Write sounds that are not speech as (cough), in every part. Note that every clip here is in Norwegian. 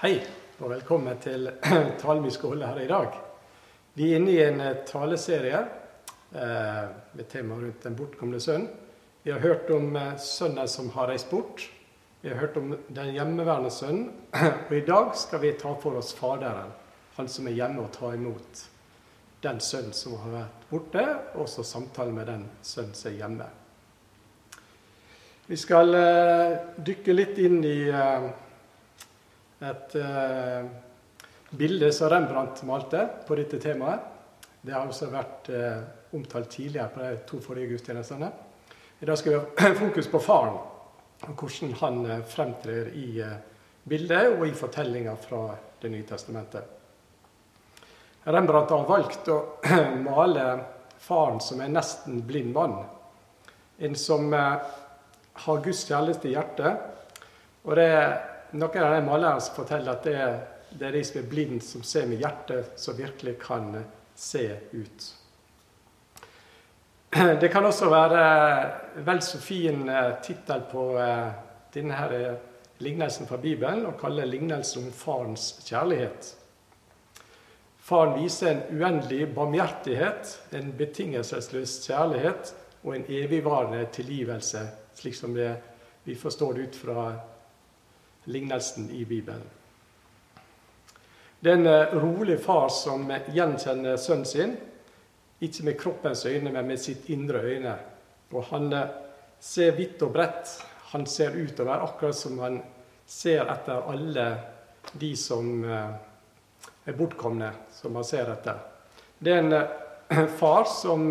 Hei, og velkommen til (clears throat) talen vi skal holde her i dag. Vi er inne i en eh, taleserie eh, med tema rundt den bortkomne sønn. Vi har hørt om eh, sønnen som har reist bort. Vi har hørt om den hjemmeværende sønnen. (clears throat) Og i dag skal vi ta for oss Faderen, han som er hjemme og tar imot den sønnen som har vært borte, og også samtale med den sønnen som er hjemme. Vi skal eh, dykke litt inn i eh, et eh, bilde som Rembrandt malte på dette temaet. Det har også vært eh, omtalt tidligere på de to forrige gudstjenestene. I dag skal vi ha (clears throat) fokus på faren, og hvordan han uh, fremtrer i bildet og i fortellinga fra Det nye testamentet. Rembrandt har valgt å (clears throat) male faren som en nesten blind mann. En som har Guds kjærlighet i hjertet. Og det noen av de malerne som forteller at det er, det er de som er blind, som ser med hjertet, som virkelig kan se ut. Det kan også være vel så fin eh, tittel på eh, denne eh, lignelsen fra Bibelen å kalle lignelsen om farens kjærlighet. Faren viser en uendelig barmhjertighet, en betingelsesløs kjærlighet og en evigvarende tilgivelse, slik som det, vi forstår det ut fra lignelsen i Bibelen. Det er en eh, rolig far som gjenkjenner sønnen sin, ikke med kroppens øyne, men med sitt indre øyne. Og han eh, ser vidt og bredt. Han ser utover, akkurat som han ser etter alle de som eh, er bortkomne, som han ser etter. Det er en (clears throat) far som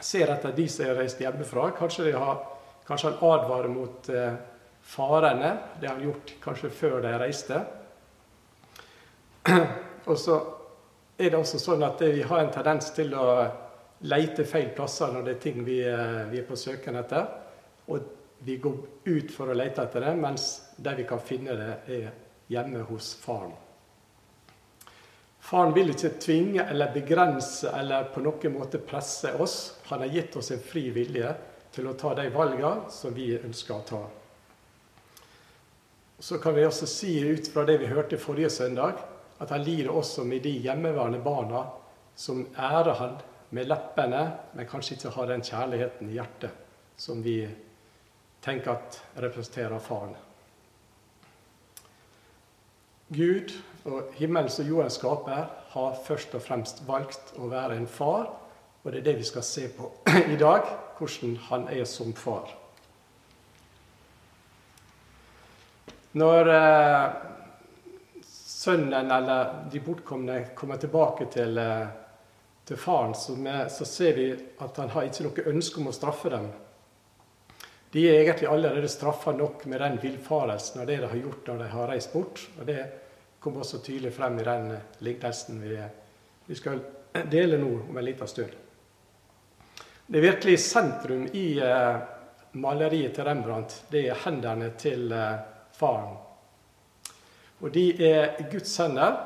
ser etter de som er reist hjemmefra. Kanskje, har, kanskje han advarer mot farene. Det har han gjort kanskje før de reiste. (clears throat) Og så er det også sånn at vi har en tendens til å leite feil plasser når det er ting vi, eh, vi er på søken etter. Og vi går ut for å lete etter det, mens der vi kan finne det, er hjemme hos faren. Faren vil ikke tvinge eller begrense eller på noen måte presse oss. Han har gitt oss en fri vilje til å ta de valgene som vi ønsker å ta. Så kan vi også si ut fra det vi hørte forrige søndag, at han lider også med de hjemmeværende barna som ærer han med leppene, men kanskje ikke har den kjærligheten i hjertet som vi tenker at representerer faren. Gud og himmelens og jordens skaper har først og fremst valgt å være en far, og det er det vi skal se på (clears throat) i dag, hvordan han er som far. Når eh, sønnen eller de bortkomne kommer tilbake til, eh, til faren, så, med, så, ser vi at han har ikke noe ønske om å straffe dem. De er egentlig allerede straffa nok med den villfarelsen og det de har gjort når de har reist bort. og Det kom også tydelig frem i den eh, lignelsen vi, vi skal dele nå om en liten stund. Det er virkelig sentrum i eh, maleriet til Rembrandt. Det er hendene til eh, Faren. Og de er Guds hender.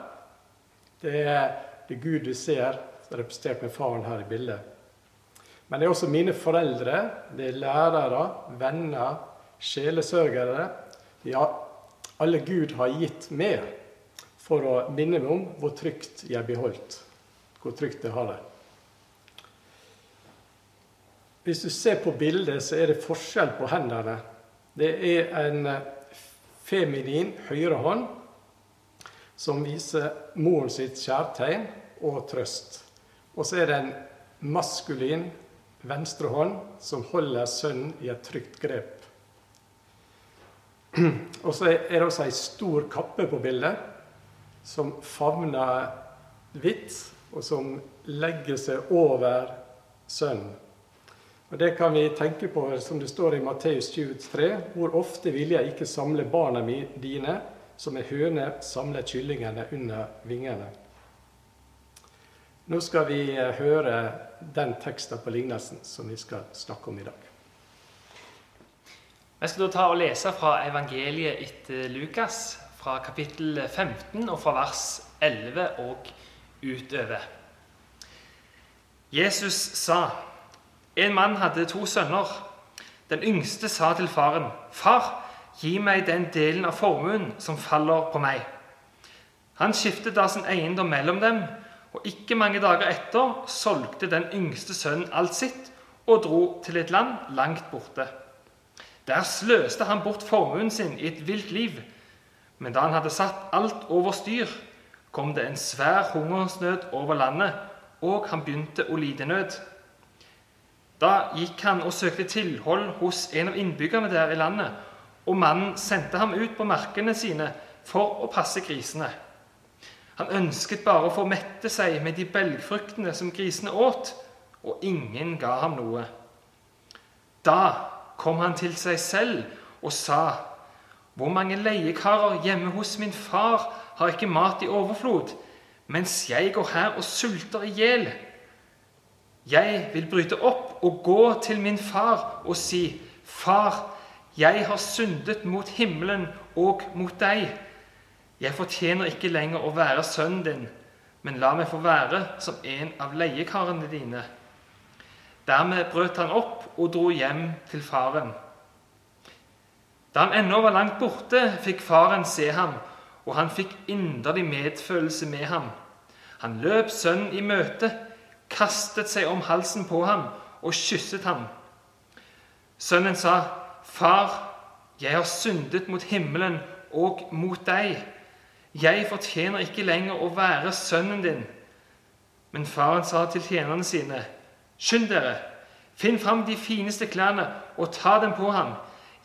Det er det Gud du ser, representert med faren her i bildet. Men det er også mine foreldre, det er lærere, venner, sjelesørgere. Ja, alle Gud har gitt meg for å minne meg om hvor trygt jeg beholdt. Hvor trygt jeg har det. Hvis du ser på bildet, så er det forskjell på hendene. Det er en feminin høyre hånd, som viser moren sitt kjærtegn og trøst. Og så er det en maskulin venstre hånd som holder sønnen i et trygt grep. (clears throat) Og så er det også ei stor kappe på bildet som favner hvitt, og som legger seg over sønnen. Og Det kan vi tenke på, som det står i Matteus 23, hvor ofte vil jeg ikke samle barna dine, som en høne samler kyllingene under vingene. Nå skal vi eh, høre den teksten på lignelsen som vi skal snakke om i dag. Jeg skal da ta og lese fra evangeliet etter Lukas, fra kapittel 15 og fra vers 11 og utover. Jesus sa en mann hadde to sønner. Den yngste sa til faren, 'Far, gi meg den delen av formuen som faller på meg. Han skiftet da sin eiendom mellom dem, og ikke mange dager etter solgte den yngste sønnen alt sitt og dro til et land langt borte. Der sløste han bort formuen sin i et vilt liv. Men da han hadde satt alt over styr, kom det en svær hungersnød over landet, og han begynte å lide nød. Da gikk han og søkte tilhold hos en av innbyggerne der i landet, og mannen sendte ham ut på markene sine for å passe grisene. Han ønsket bare å få mette seg med de belgfruktene som grisene åt, og ingen ga ham noe. Da kom han til seg selv og sa, Hvor mange leiekarer hjemme hos min far har ikke mat i overflod, mens jeg går her og sulter i hjel? Jeg vil bryte opp og gå til min far og si, Far, jeg har syndet mot himmelen og mot deg. Jeg fortjener ikke lenger å være sønnen din, men la meg få være som en av leiekarene dine. Dermed brøt han opp og dro hjem til faren. Da han ennå var langt borte, fikk faren se ham, og han fikk inderlig medfølelse med ham. Han løp sønnen i møte, kastet seg om halsen på ham og kysset ham. Sønnen sa, 'Far, jeg har syndet mot himmelen og mot deg.' 'Jeg fortjener ikke lenger å være sønnen din.' Men faren sa til tjenerne sine, 'Skynd dere, finn fram de fineste klærne og ta dem på ham.'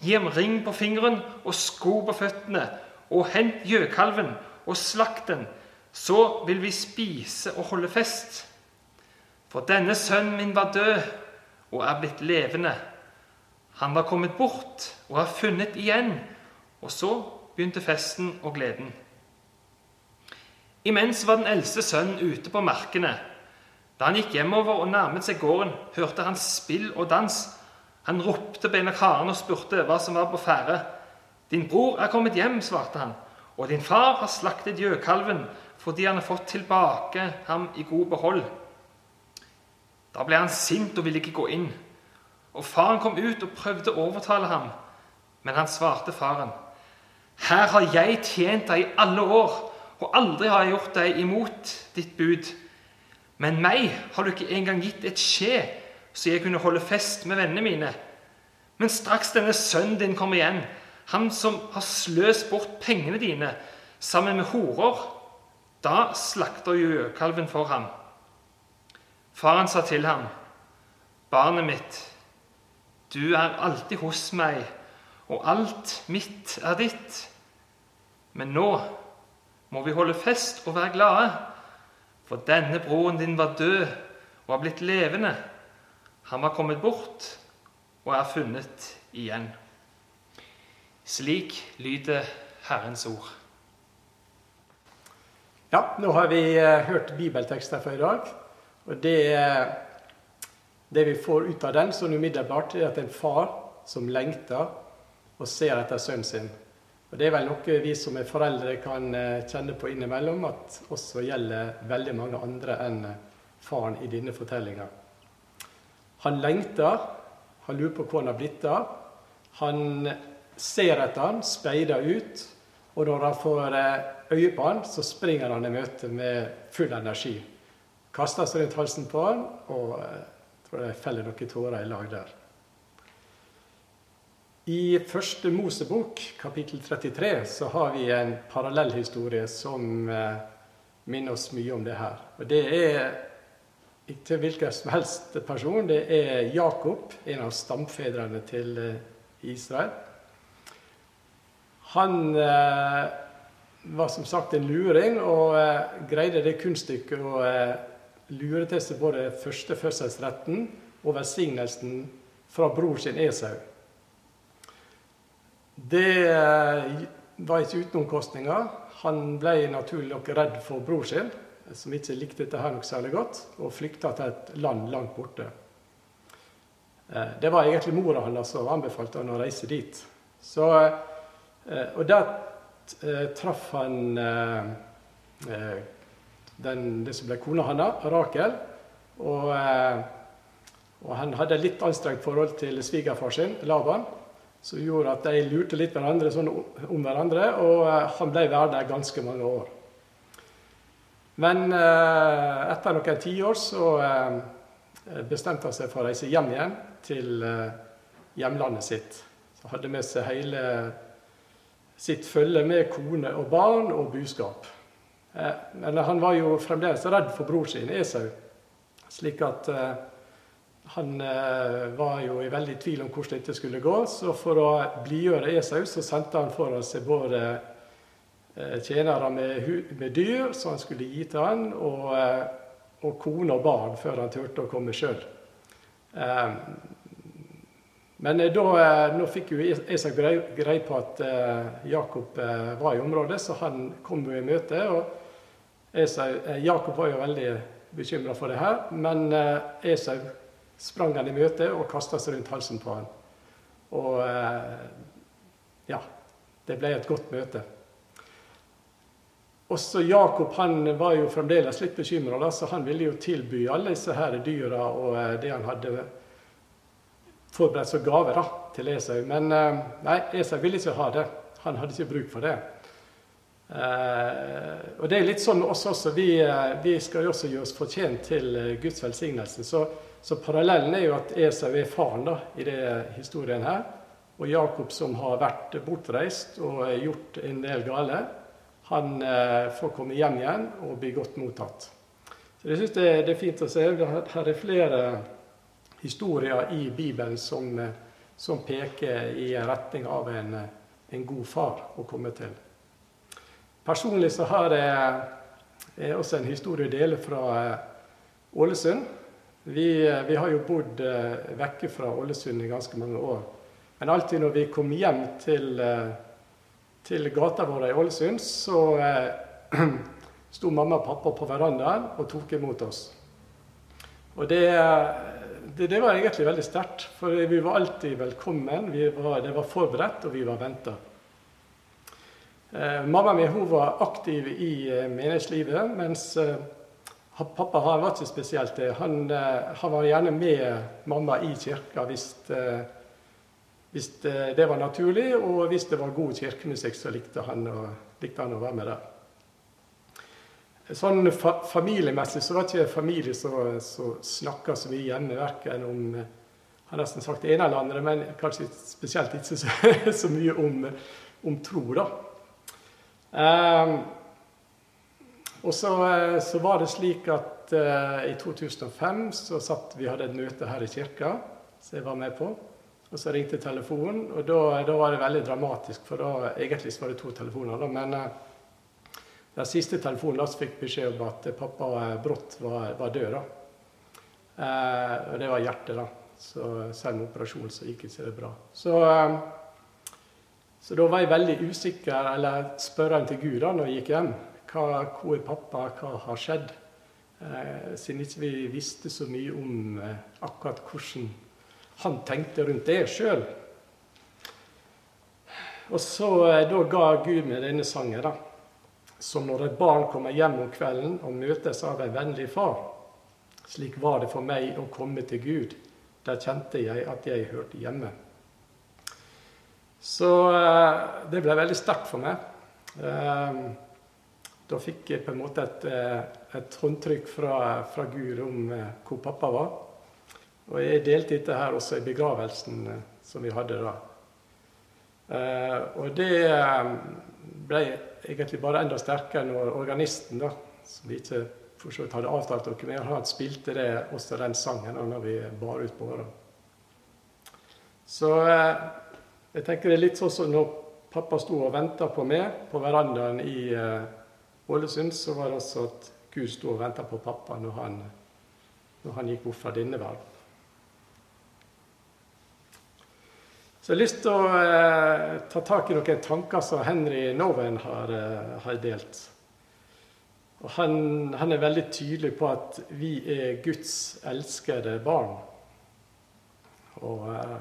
'Gi ham ring på fingeren og sko på føttene.' 'Og hent gjøkalven og slakt den.' Så vil vi spise og holde fest. For denne sønnen min var død og er blitt levende. Han var kommet bort og har funnet igjen. Og så begynte festen og gleden. Imens var den eldste sønnen ute på markene. Da han gikk hjemover og nærmet seg gården, hørte han spill og dans. Han ropte beina karen og spurte hva som var på ferde. 'Din bror er kommet hjem', svarte han, 'og din far har slaktet gjøkalven fordi han har fått tilbake ham i god behold.' Da ble han sint og ville ikke gå inn. Og faren kom ut og prøvde å overtale ham, men han svarte faren, 'Her har jeg tjent deg i alle år, og aldri har jeg gjort deg imot ditt bud.' 'Men meg har du ikke engang gitt et skje, så jeg kunne holde fest med vennene mine.' 'Men straks denne sønnen din kommer igjen, han som har sløst bort pengene dine sammen med horer, da slakter gjøkalven for ham.' Faren sa til ham, 'Barnet mitt, du er alltid hos meg, og alt mitt er ditt.' Men nå må vi holde fest og være glade, for denne broren din var død og har blitt levende. Han var kommet bort og er funnet igjen. Slik lyder Herrens ord. Ja, nå har vi eh, hørt bibeltekster for i dag. Og det, det vi får ut av den sånn umiddelbart, er at en far som lengter og ser etter sønnen sin. Og Det er vel noe vi som er foreldre kan eh, kjenne på innimellom, at også gjelder veldig mange andre enn eh, faren i denne fortellinga. Han lengter, han lurer på hvor han har blitt av. Han ser etter han, speider ut, og når han får eh, øye på han, så springer han i møte med full energi kaster seg rundt halsen på han, og jeg eh, tror det feller noen tårer i lag der. I første Mosebok, kapittel 33, så har vi en parallellhistorie som eh, minner oss mye om det her. Og det er ikke hvilken som helst person. Det er Jakob, en av stamfedrene til eh, Israel. Han var som sagt en luring og greide det kunststykket å seg både førstefødselsretten og velsignelsen fra bror sin Esau. Det eh, var ikke uten omkostninger. Han ble naturlig nok redd for bror sin, som ikke likte dette her noe særlig godt, og flykta til et land langt borte. Eh, det var egentlig mora hans som anbefalte han å reise dit. Så, eh, og der traff han den, det som ble kona hans, Rakel. Og, eh, og, han hadde litt anstrengt forhold til svigerfar sin, Laban. som gjorde at de lurte litt hverandre sånn om hverandre, og eh, han ble værende ganske mange år. Men eh, etter noen tiår så bestemte han seg for å reise hjem igjen til hjemlandet sitt. Så hadde med seg hele sitt følge med kone og barn og buskap. Men han var jo fremdeles redd for bror sin, Esau, slik at han eh, var jo i veldig tvil om hvordan dette skulle gå, så for å blidgjøre Esau så sendte han foran seg både eh, tjenere med, med, dyr som han skulle gi til han, og, eh, og kone og barn før han turte å komme sjøl. Eh, men eh, da, eh, nå fikk jo Esau greie grei på at Jakob var i området, så han kom jo i møte. og Esau, Jakob var jo veldig bekymra for det her, men Esau sprang han i møte og kasta seg rundt halsen på han. Og eh, ja, det ble et godt møte. Også Jakob han var jo fremdeles litt bekymra, så han ville jo tilby alle disse her dyra og eh, det han hadde forberedt som gaver til Esau. Men eh, nei, Esau ville ikke ha det. Han hadde ikke bruk for det. Og det er litt sånn oss også. Vi, vi skal jo også gjøre oss fortjent til Guds velsignelse. Så så parallellen er jo at Esau er faren da, i denne historien her. Og Jakob, som har vært bortreist og gjort en del gale, han eh, får komme hjem igjen og bli godt mottatt. Så jeg syns det, det, er fint å se. Her er flere historier i Bibelen som, eh, som peker i retning av en, en, god far å komme til. Personlig så har jeg også en historie å dele fra eh, Ålesund. Vi, eh, vi, har jo bodd eh, vekke fra Ålesund i ganske mange år. Men alltid når vi kom hjem til, eh, til gata vår i Ålesund, så eh, (clears throat) sto mamma og pappa på verandaen og tok imot oss. Og det, det, det var egentlig veldig sterkt, for vi var alltid velkommen. Var, det var forberedt, og vi var venta. Eh, mamma mi var aktiv i eh, menighetslivet, mens Pappa han var ikke spesielt det. Han, eh, han, var gjerne med mamma i kirka hvis, eh, hvis, det var naturlig, og hvis det var god kirkemusikk, så likte han, å, likte han å være med der. Sånn fa Familiemessig så var det ikke familie som snakka så mye hjemme, verken om jeg har nesten sagt det ene eller andre, men kanskje spesielt ikke så, (laughs) så mye om, om tro, da. Um, og så, eh, så, var det slik at eh, i 2005 så satt vi hadde et møte her i kirka som jeg var med på. Og så ringte telefonen, og da, da, var det veldig dramatisk. For da, egentlig var det to telefoner, da, men eh, den siste telefonen da, fikk beskjed om at pappa brått var, var død. da. Uh, og det var hjertet, da. Så selv med operasjon så gikk ikke det bra. Så, så da var jeg veldig usikker, eller spørrende til Gud da når jeg gikk hjem. Hva, hvor er pappa? Hva har skjedd? Eh, siden ikke vi visste så mye om eh, akkurat hvordan han tenkte rundt det sjøl. Og så eh, da ga Gud meg denne sangen, da. Som når et barn kommer hjem om kvelden og møtes av en vennlig far. Slik var det for meg å komme til Gud. Der kjente jeg at jeg hørte hjemme. Så eh, det ble veldig sterkt for meg. Eh, da fikk jeg på en måte et, eh, et håndtrykk fra, fra, Gud om hvor pappa var. Og jeg delte dette her også i begravelsen som vi hadde da. Og det ble egentlig bare enda sterkere når organisten, da, som vi ikke for så vidt hadde avtalt noe med, han spilte det, også den sangen da når vi bar ut båra. Så jeg tenker det er litt sånn som når pappa sto og venta på meg på verandaen i Ålesund så var det også at Gud sto og venta på pappa når han, når han gikk bort fra denne verden. Så jeg har lyst til å eh, ta tak i noen tanker som Henry Noven har, eh, har delt. Og han, han, er veldig tydelig på at vi er Guds elskede barn. Og, eh,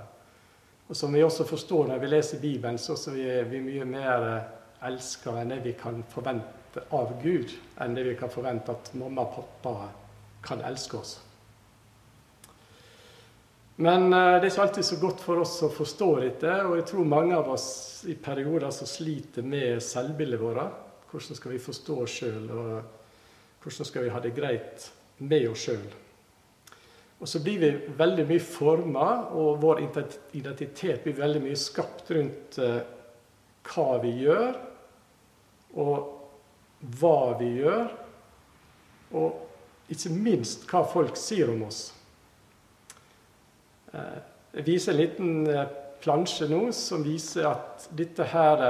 og som vi også forstår når vi leser Bibelen, så er vi mye mer eh, elska enn det vi kan forvente av Gud enn det vi kan forvente at mamma og pappa kan elske oss. Men eh, det er ikke alltid så godt for oss å forstå dette, og jeg tror mange av oss i perioder som sliter med selvbildet vårt. Hvordan skal vi forstå oss sjøl, og hvordan skal vi ha det greit med oss sjøl? Og så blir vi veldig mye forma, og vår identitet blir veldig mye skapt rundt eh, hva vi gjør, og hva vi gjør, og ikke minst hva folk sier om oss. Eh, jeg viser en liten eh, plansje nå som viser at dette her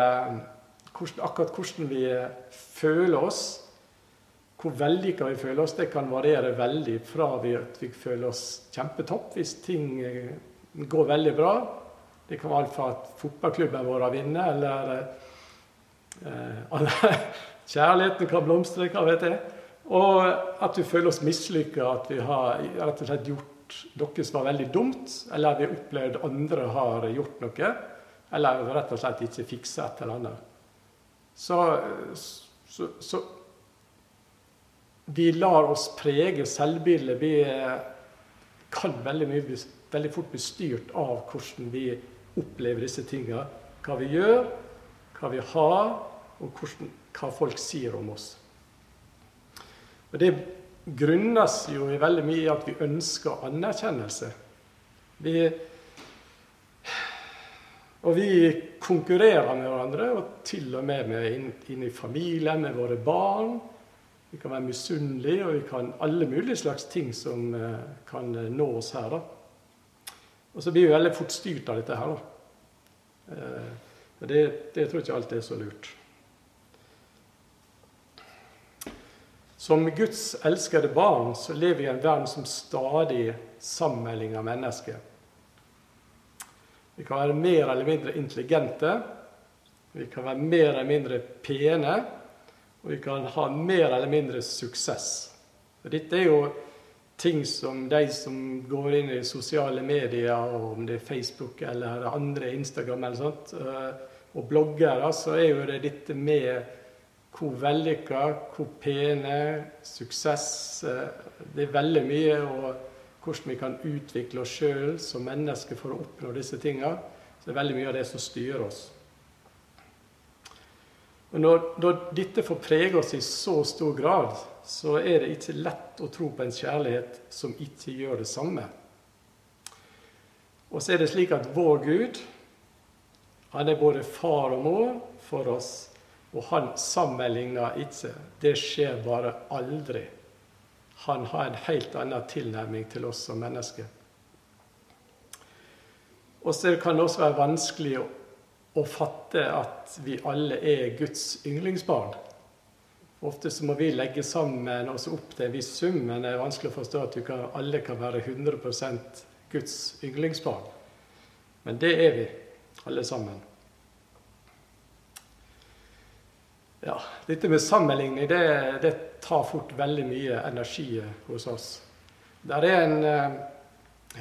Akkurat hvordan vi føler oss hvor vellykka vi føler oss, det kan variere veldig fra vi, at vi føler oss kjempetopp hvis ting eh, går veldig bra. Det kan være fra at fotballklubben vår har vinner, eller eh, (laughs) kjærligheten kan blomstre, hva vet jeg. Og at vi føler oss mislykka, at vi har rett og slett gjort noe som var veldig dumt, eller vi har opplevd andre har gjort noe, eller rett og slett ikke fiksa et eller annet. Så, så, så vi lar oss prege selvbildet. Vi kan veldig, mye, veldig fort bli styrt av hvordan vi opplever disse tingene. Hva vi gjør, hva vi har, og hvordan, hva folk sier om oss. Og Det grunnes jo i veldig mye i at vi ønsker anerkjennelse. Vi, og vi konkurrerer med hverandre, og til og med med inn i familien, med våre barn. Vi kan være misunnelige, og vi kan alle mulige slags ting som eh, kan eh, nå oss her. da. Og så blir vi veldig fort styrt av dette her. da. Eh, men det, det tror jeg ikke alltid er så lurt. Som Guds elskede barn så lever vi i en verden som stadig sammenligner mennesker. Vi kan være mer eller mindre intelligente. Vi kan være mer eller mindre pene og vi kan ha mer eller mindre suksess. Og dette er jo ting som de som går inn i sosiale medier, om det er Facebook eller andre Instagram eller sånt, eh, og bloggere, så er jo det dette med hvor vellykka, hvor pene, suksess eh, Det er veldig mye, og hvordan vi kan utvikle oss sjøl som mennesker for å oppnå disse tinga. Så det er veldig mye av det som styrer oss. Og når, når, dette får prege oss i så stor grad, så er det ikke lett å tro på en kjærlighet som ikke gjør det samme. Og så er det slik at vår Gud, han er både far og mor for oss, og han sammenligner ikke. Det skjer bare aldri. Han har en helt annen tilnærming til oss som mennesker. Og så kan det også være vanskelig å å fatte at vi alle er Guds yndlingsbarn. Ofte så må vi legge sammen oss opp til en viss sum, men det er vanskelig å forstå at kan, alle kan være 100% Guds yndlingsbarn. Men det er vi, alle sammen. Ja, Dette med sammenligning det, det tar fort veldig mye energi hos oss. Det er en eh,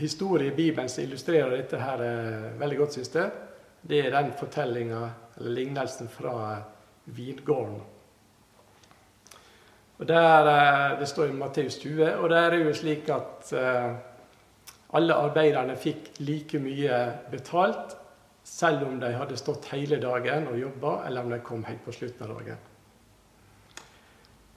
historie i Bibelen som illustrerer dette her eh, veldig godt, synes jeg. Det er den fortellinga, eller lignelsen, fra vingården. Og der, eh, Det står i Matteus 20, og der er jo slik at eh, alle arbeiderne fikk like mye betalt, selv om de hadde stått hele dagen og jobba, eller om de kom helt på slutten av dagen.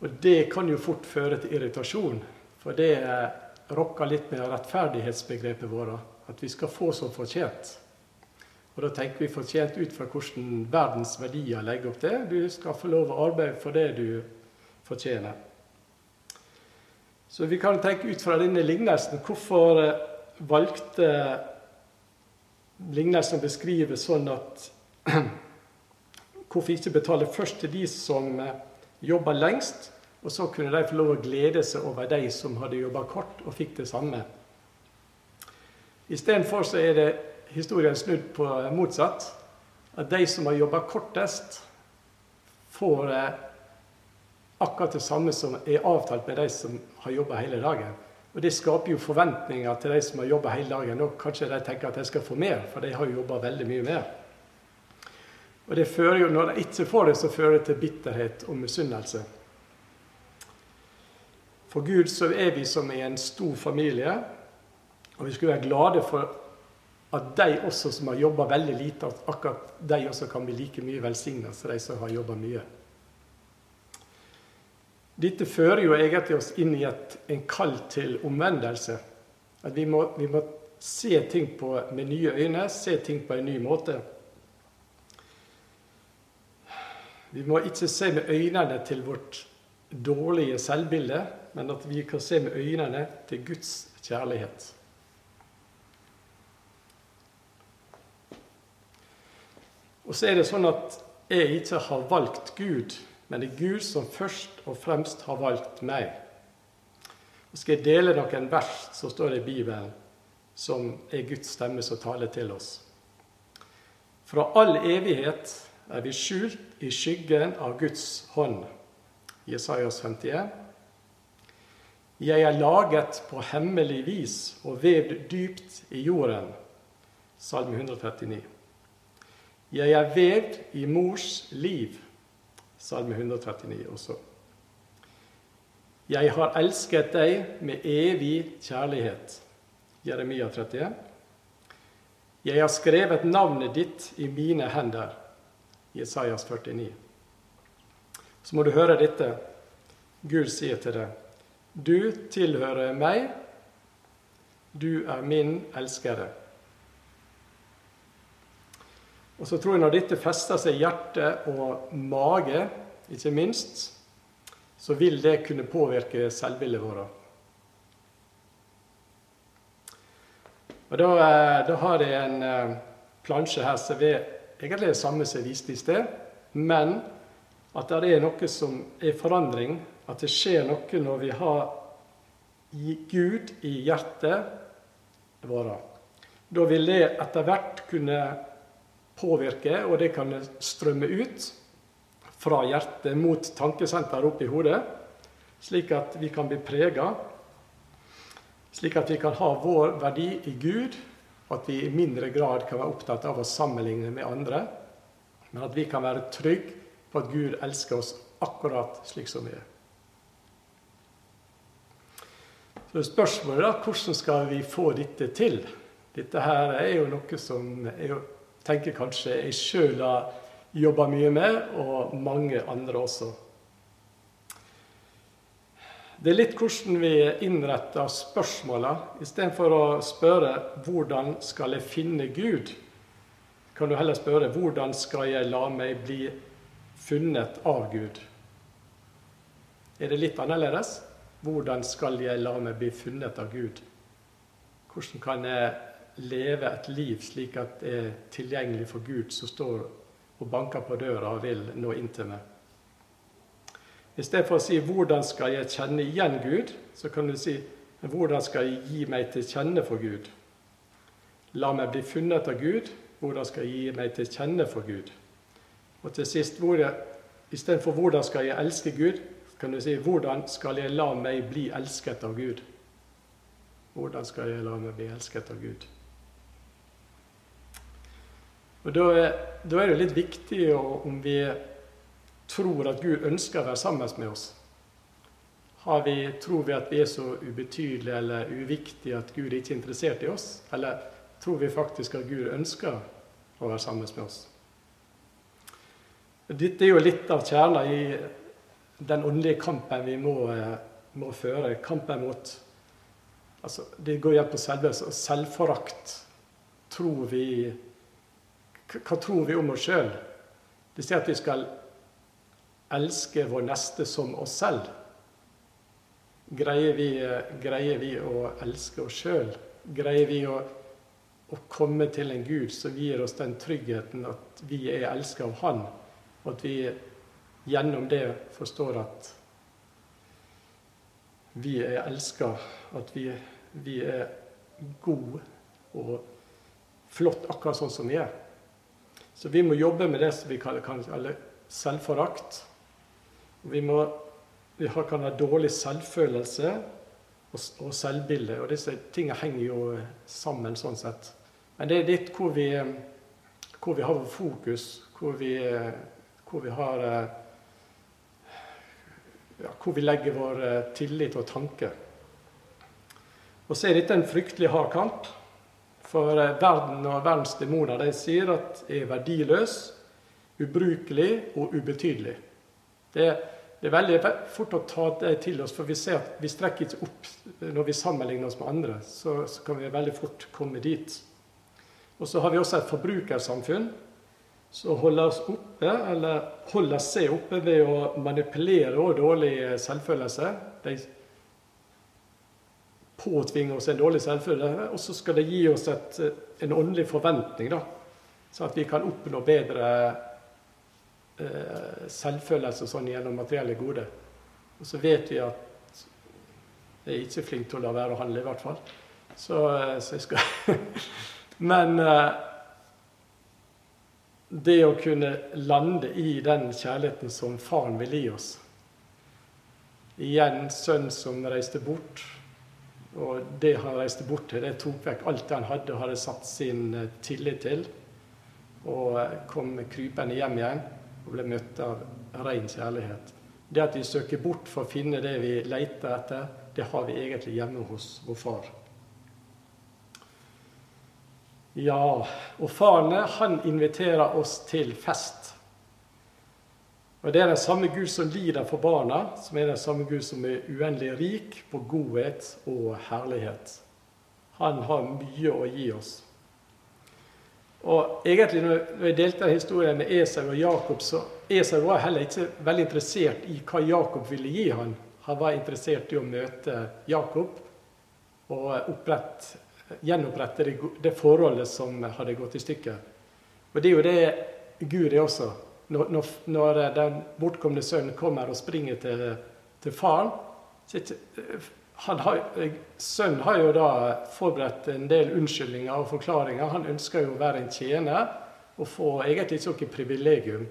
Og Det kan jo fort føre til irritasjon, for det eh, rokker litt med rettferdighetsbegrepet vårt. At vi skal få som fortjent. Og Da tenker vi fortjent ut fra hvordan verdens verdier legger opp det. Du skal få lov å arbeide for det du fortjener. Så vi kan tenke ut fra denne lignelsen hvorfor eh, valgte lignelsen å beskrive sånn at (clears throat) Hvorfor ikke betale først til de som eh, jobber lengst, og så kunne de få lov å glede seg over de som hadde jobba kort og fikk det samme. Istedenfor så er det historien snudd på motsatt. At de som har jobba kortest, får eh, akkurat det samme som er avtalt med de som har jobba hele dagen. Og Det skaper jo forventninger til de som har jobba hele dagen. Og kanskje de tenker at de skal få mer, for de har jo jobba veldig mye mer. Og det fører jo, Når de ikke får det, så fører det til bitterhet og misunnelse. For Gud så er vi som i en stor familie, Og vi skulle være glade for at de også som har jobba veldig lite, at akkurat de også kan bli like mye velsigna som de som har jobba mye. Dette fører jo egentlig oss inn i et, en kall til omvendelse. At vi må, vi må se ting på, med nye øyne, se ting på en ny måte. Vi må ikke se med øynene til vårt dårlige selvbilde, men at vi kan se med øynene til Guds kjærlighet. Og så er det sånn at jeg ikke har valgt Gud, men det er Gud som først og fremst har valgt meg. Og skal jeg dele noen vers som står i Bibelen, som er Guds stemme som taler til oss. Fra all evighet er vi skjult i skyggen av Guds hånd. Jesajas 51. Jeg er laget på hemmelig vis og vevd dypt i jorden. Salme 139. Jeg er vevd i mors liv. Salme 139 også. Jeg har elsket deg med evig kjærlighet. Jeremia 31. Jeg har skrevet navnet ditt i mine hender. Jesajas 49. Så må du høre dette. Gud sier til deg, du tilhører meg, du er min elskede. Og så tror jeg når dette fester seg i hjerte og mage, ikke minst, så vil det kunne påvirke selvbildet vårt. Og da, eh, da, har jeg en eh, plansje her som er egentlig det samme som jeg viste i sted, men at det er noe som er forandring. At det skjer noe når vi har Gud i hjertet vårt. Da vil det etter hvert kunne påvirke, og det kan strømme ut fra hjertet mot tankesenteret i hodet, slik at vi kan bli prega, slik at vi kan ha vår verdi i Gud, at vi i mindre grad kan være opptatt av å sammenligne med andre, men at vi kan være trygge på at Gud elsker oss akkurat slik som vi er. Så spørsmålet er hvordan skal vi få dette til? Dette her er jo noe som er jo tenker kanskje jeg sjøl har jobba mye med, og mange andre også. Det er litt hvordan vi innretter spørsmåla. Istedenfor å spørre 'Hvordan skal jeg finne Gud?' kan du heller spørre 'Hvordan skal jeg la meg bli funnet av Gud?' Er det litt annerledes? Hvordan skal jeg la meg bli funnet av Gud? Hvordan kan jeg leve et liv slik at det er tilgjengelig for Gud som står og banker på døra og vil nå inn til meg. I stedet for å si 'Hvordan skal jeg kjenne igjen Gud?', så kan du si 'Hvordan skal jeg gi meg til kjenne for Gud?' La meg bli funnet av Gud. Hvordan skal jeg gi meg til kjenne for Gud? Og til sist, istedenfor 'Hvordan skal jeg elske Gud?', kan du si 'Hvordan skal jeg la meg bli elsket av Gud?' Hvordan skal jeg la meg bli elsket av Gud? Og da, da, er det litt viktig om vi tror at Gud ønsker å være sammen med oss. Vi, tror vi at vi er så ubetydelige eller uviktige at Gud ikke er interessert i oss? Eller tror vi faktisk at Gud ønsker å være sammen med oss? Dette er jo litt av kjerna i den åndelige kampen vi må, må føre. Kampen mot altså, Det går igjen på selve selvforakt. Tror vi hva tror vi om oss sjøl? Det sier at vi skal elske vår neste som oss selv. Greier vi, greier vi å elske oss sjøl? Greier vi å, å, komme til en Gud som gir oss den tryggheten at vi er elsket av Han, og at vi gjennom det forstår at vi er elska, at vi, vi er gode og flott akkurat sånn som vi er. Så vi må jobbe med det som vi kaller selvforakt. Vi, må, vi kan ha dårlig selvfølelse og, og selvbilde, og disse tingene henger jo sammen sånn sett. Men det er litt hvor vi, hvor vi har fokus, hvor vi, hvor vi har ja, Hvor vi legger vår tillit og tanke. Og så er dette en fryktelig hard kamp. For eh, verden og verdens demoner de sier at jeg er verdiløs, ubrukelig og ubetydelig. Det, det, er veldig fort å ta det til oss, for vi ser at vi strekker ikke opp når vi sammenligner oss med andre. Så, så kan vi veldig fort komme dit. Og så har vi også et forbrukersamfunn som holder oss oppe, eller holder seg oppe ved å manipulere og dårlig selvfølelse. De påtvinge oss en dårlig selvfølge, og så skal det gi oss et, en åndelig forventning, da, så at vi kan oppnå bedre eh, selvfølelse sånn gjennom materielle gode. Og så vet vi at jeg er ikke flink til å la være å handle, i hvert fall. Så, eh, så jeg skal (laughs) Men eh, det å kunne lande i den kjærligheten som faren vil gi oss Igjen sønn som reiste bort og det han reiste bort til, det tok vekk alt han hadde og hadde satt sin eh, tillit til. Og eh, kom krypende hjem igjen og ble møtt av ren kjærlighet. Det at vi søker bort for å finne det vi leter etter, det har vi egentlig hjemme hos vår far. Ja, og faren han inviterer oss til fest. Og Det er den samme Gud som lider for barna, som er den samme Gud som er uendelig rik på godhet og herlighet. Han har mye å gi oss. Og egentlig Når jeg delte historien med Esau og Jakob, så Esau var heller ikke veldig interessert i hva Jakob ville gi han. Han var interessert i å møte Jakob og opprett, gjenopprette det, det forholdet som hadde gått i stykker. Og det er jo det Gud er også når, når, når, den bortkomne sønnen kommer og springer til, til faren har, Sønnen har jo da forberedt en del unnskyldninger og forklaringer. Han ønsker jo å være en tjener og få egentlig ikke noe privilegium.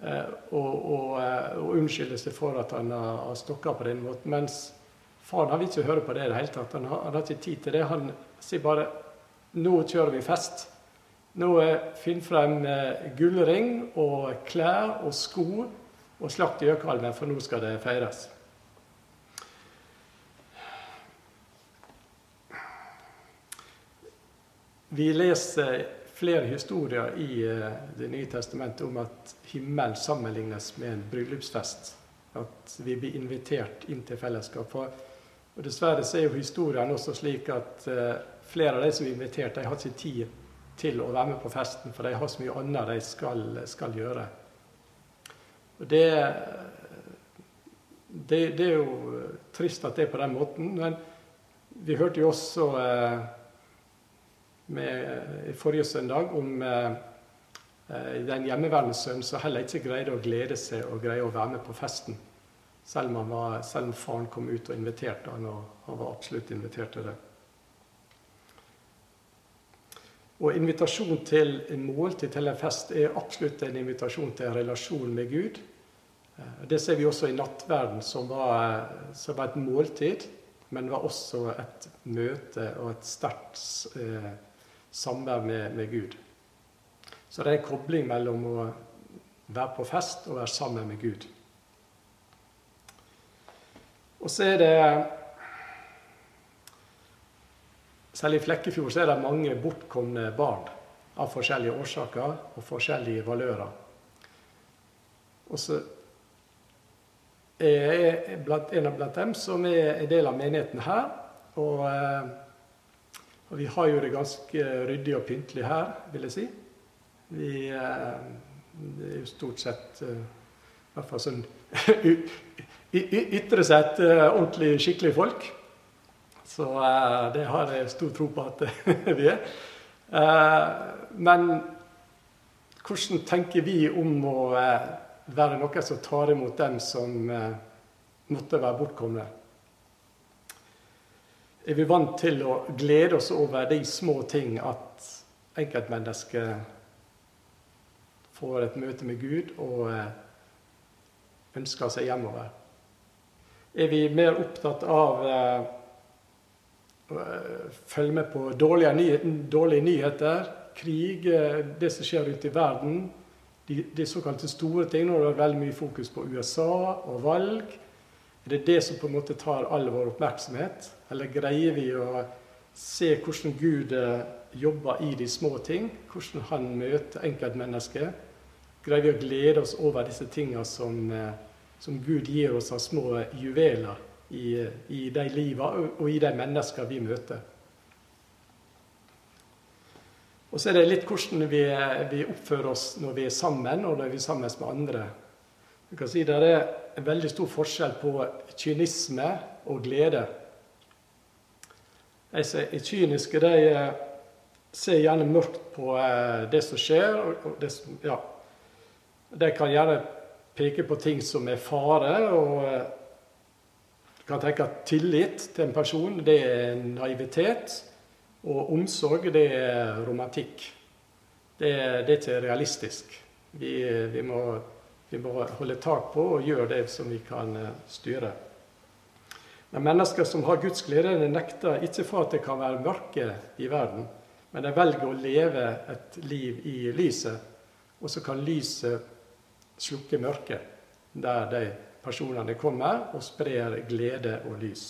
Eh, og, eh, unnskylde seg for at han har stokka på den måten. Mens faren han vil ikke høre på det i det hele tatt. Han har, han har ikke tid til det. Han sier bare 'Nå kjører vi fest'. Nå finn frem eh, gullring og klær og sko og slakt gjøkalven, for nå skal det feires. Vi leser flere historier i eh, Det nye testamentet om at himmelen sammenlignes med en bryllupsfest. At vi blir invitert inn til fellesskap. Og Dessverre så er jo historien også slik at eh, flere av de som er invitert, de har ikke tid til å være med på festen, for de har så mye annet de skal, skal gjøre. Og det, det, det, er jo trist at det er på den måten. Men vi hørte jo også eh, med, forrige søndag om eh, den hjemmeværende sønnen som heller ikke greide å glede seg og greie å være med på festen. Selv om, var, selv om faren kom ut og inviterte han, og han var absolutt invitert til det. Og invitasjon til en måltid til en fest er absolutt en invitasjon til en relasjon med Gud. Eh, det ser vi også i nattverden, som var, som var et måltid, men var også et møte og et sterkt eh, samvær med, med, Gud. Så det er en kobling mellom å være på fest og være sammen med Gud. Og så er det selv i Flekkefjord så er det mange bortkomne barn av forskjellige årsaker og forskjellige valører. Og så er jeg blant, en av blant dem som er en del av menigheten her. Og, eh, og vi har jo det ganske ryddig og pyntelig her, vil jeg si. Vi eh, det er jo stort sett eh, i hvert fall sånn (laughs) ytre sett ordentlig skikkelige folk. Så eh, det har jeg stor tro på at (laughs) vi er. Eh, men hvordan tenker vi om å eh, være noen som tar imot dem som måtte være bortkomne? Er vi vant til å glede oss over de små ting at enkeltmennesket får et møte med Gud og ønsker seg hjemover? Er vi mer opptatt av følge med på dårlige, ny dårlige, nyheter, krig, eh, det som skjer rundt i verden. De, de såkalte store ting. Nå er det veldig mye fokus på USA og valg. Er det det som på en måte tar all vår oppmerksomhet? Eller greier vi å se hvordan Gud eh, jobber i de små ting? Hvordan han møter enkeltmennesket? Greier vi å glede oss over disse tingene som, eh, som Gud gir oss av små juveler i, i de livene og i de menneskene vi møter? Og så er det litt hvordan vi, vi, oppfører oss når vi er sammen, og når vi er sammen med andre. Du kan si Det er en veldig stor forskjell på kynisme og glede. De som er kyniske, de eh, ser gjerne mørkt på eh, det som skjer. og det som, ja. De kan gjerne peke på ting som er fare, og du kan tenke at tillit til en person, det er naivitet. Og omsorg, det er romantikk. Det, det er ikke realistisk. Vi, vi må vi må holde tak på og gjøre det som vi kan eh, styre. Men mennesker som har Guds glede, de nekter ikke for at det kan være mørke i verden, men de velger å leve et liv i lyset. Og så kan lyset slukke mørket der de personene kommer og sprer glede og lys.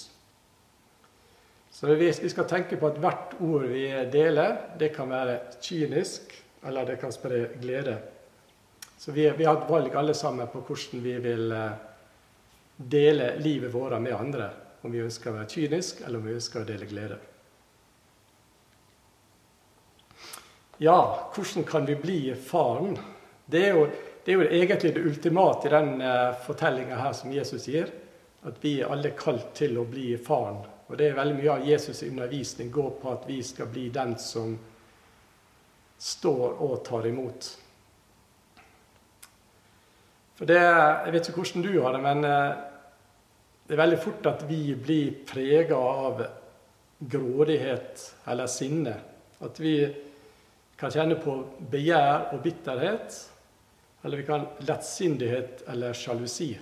Så vi skal tenke på at hvert ord vi deler, det kan være kynisk, eller det kan spre glede. Så vi, vi, har et valg alle sammen på hvordan vi vil eh, dele livet vårt med andre. Om vi ønsker å være kynisk, eller om vi ønsker å dele glede. Ja, hvordan kan vi bli faren? Det er jo, det er jo egentlig det ultimate i den uh, fortellinga her som Jesus gir. At vi er alle kalt til å bli faren. Og det er veldig mye av Jesus' undervisning går på at vi skal bli den som står og tar imot. For det, Jeg vet ikke hvordan du har det, men eh, det er veldig fort at vi blir prega av grådighet eller sinne. At vi kan kjenne på begjær og bitterhet. Eller vi kan lettsindighet eller sjalusi.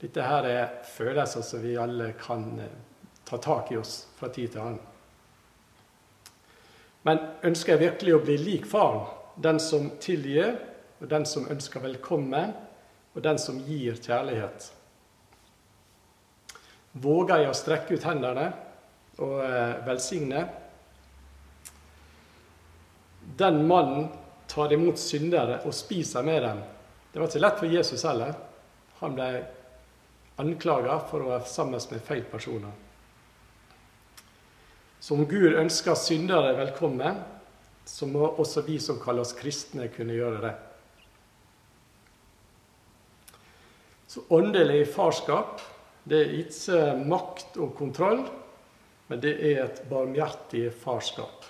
Dette her er følelser som vi alle kan eh, ta tak i oss fra tid til annen. Men ønsker jeg virkelig å bli lik faren, den som tilgir, og den som ønsker velkommen, og den som gir kjærlighet. Våger jeg å strekke ut hendene og eh, velsigne? Den mannen tar imot syndere og spiser med dem. Det var ikke lett for Jesus heller. Han ble anklaga for å være sammen med feil personer. Så om Gud ønsker syndere velkommen, så må også vi som kaller oss kristne, kunne gjøre det. Så åndelig farskap det er ikke makt og kontroll, men det er et barmhjertig farskap.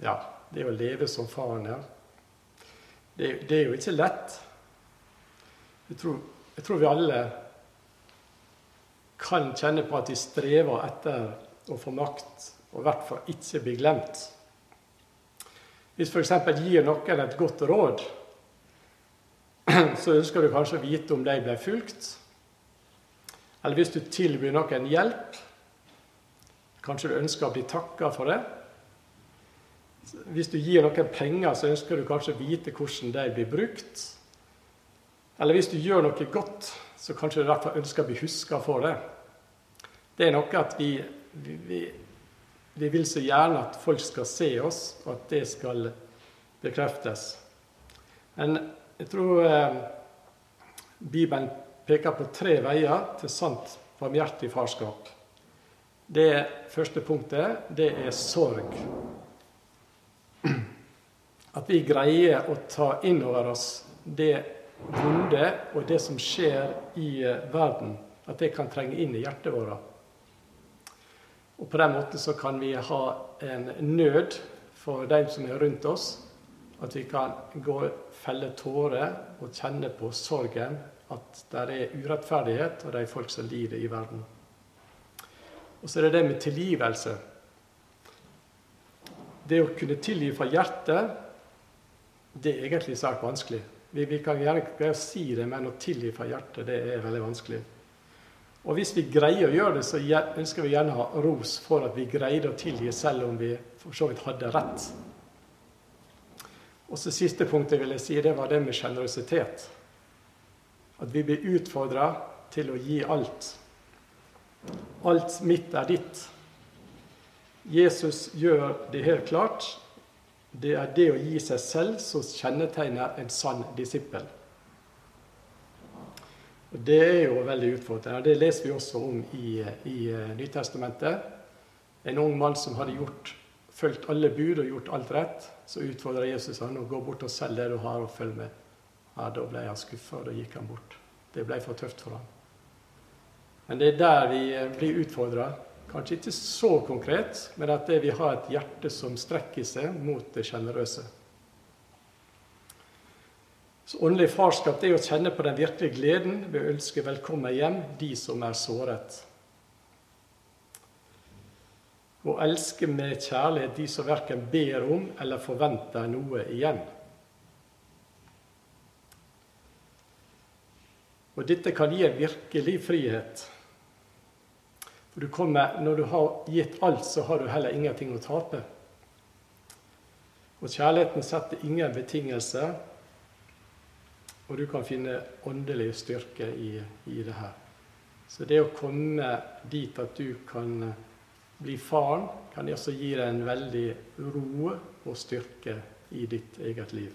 Ja, det å leve som faren her, det, det, er jo ikke lett. Jeg tror, jeg tror, vi alle kan kjenne på at vi strever etter å få makt, og i hvert fall ikke bli glemt. Hvis f.eks. gir noen et godt råd, (clears throat) så ønsker du kanskje å vite om de ble fulgt. Eller hvis du tilbyr noen hjelp, kanskje du ønsker å bli takka for det. Hvis du gir noen penger, så ønsker du kanskje å vite hvordan de blir brukt. Eller hvis du gjør noe godt, så kanskje du i hvert fall ønsker å bli huska for det. Det er noe at vi, vi, vi vi vil så gjerne at folk skal se oss, og at det skal bekreftes. Men jeg tror eh, Bibelen peker på tre veier til sant barmhjertig farskap. Det første punktet, det er sorg. At vi greier å ta inn over oss det vonde og det som skjer i eh, verden. At det kan trenge inn i hjertet vårt. Og på den måten så kan vi ha en nød for de som er rundt oss. At vi kan gå felle tårer og kjenne på sorgen. At det er urettferdighet, og det er folk som lider i verden. Og så er det det med tilgivelse. Det å kunne tilgi fra hjertet, det er egentlig svært vanskelig. Vi, vi kan gjerne greie å si det, men å tilgi fra hjertet, det er veldig vanskelig. Og hvis vi greier å gjøre det, så ønsker vi gjerne å ha ros for at vi greide å tilgi selv om vi for så vidt hadde rett. Og så siste punktet vil jeg si, det var det med sjenerøsitet. At vi blir utfordra til å gi alt. Alt mitt er ditt. Jesus gjør det helt klart. Det er det å gi seg selv som kjennetegner en sann disippel. Og Det er jo veldig utfordrende. Det leser vi også om i, i eh, Nytestamentet. En ung mann som hadde gjort, fulgt alle bud og gjort alt rett. Så utfordra Jesus han å gå bort og selge det du har, og følge med. Ja, Da ble han skuffa, og da gikk han bort. Det ble for tøft for ham. Men det er der vi eh, blir utfordra. Kanskje ikke så konkret, men at vi har et hjerte som strekker seg mot det sjenerøse. Så Åndelig farskap er å kjenne på den virkelige gleden ved å ønske velkommen hjem de som er såret. Å elske med kjærlighet de som verken ber om eller forventer noe igjen. Og Dette kan gi virkelig frihet. For du kommer, Når du har gitt alt, så har du heller ingenting å tape. Og kjærligheten setter ingen betingelser, og du kan finne åndelig styrke i, i det her. Så det å komme dit at du kan eh, bli faren, kan også gi deg en veldig ro og styrke i ditt eget liv.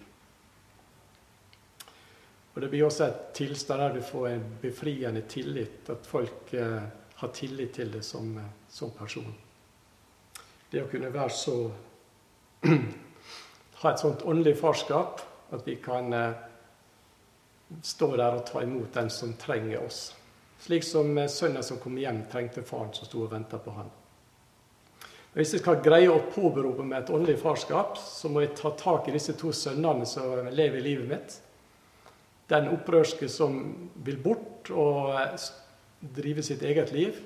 Og Det blir også et tilstand der du får en befriende tillit, at folk eh, har tillit til det som, eh, som, person. Det å kunne være så (clears throat) Ha et sånt åndelig farskap at vi kan eh, stå der og ta imot den som trenger oss. Slik som sønnen som kom hjem, trengte faren som sto og venta på han. Hvis jeg skal greie å påberope meg et åndelig farskap, så må jeg ta tak i disse to sønnene som lever i livet mitt. Den opprørske som vil bort og drive sitt eget liv.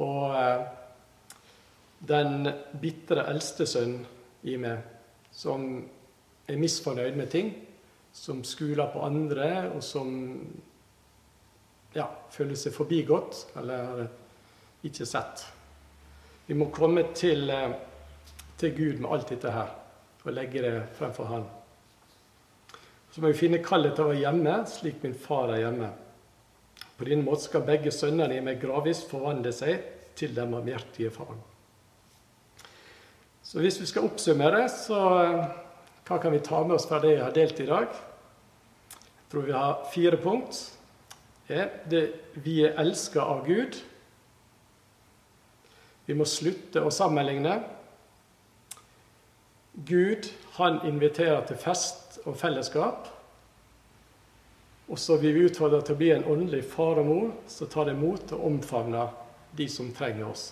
Og eh, den bitre eldste sønnen i meg, som er misfornøyd med ting som skuler på andre, og som ja, føler seg forbigått eller ikke sett. Vi må komme til, eh, til Gud med alt dette her og legge det fremfor Han. Så må vi finne kallet til å være hjemme slik min far er hjemme. På denne måten skal begge sønnene meg gradvis forvandle seg til den barmhjertige faren. Så hvis vi skal oppsummere, så hva kan vi ta med oss fra det jeg har delt i dag? Jeg tror vi har fire punkt. Det, vi er elska av Gud. Vi må slutte å sammenligne. Gud han inviterer til fest og fellesskap. Og så vil vi utfordre til å bli en åndelig far og mor som tar imot og omfavner de som trenger oss.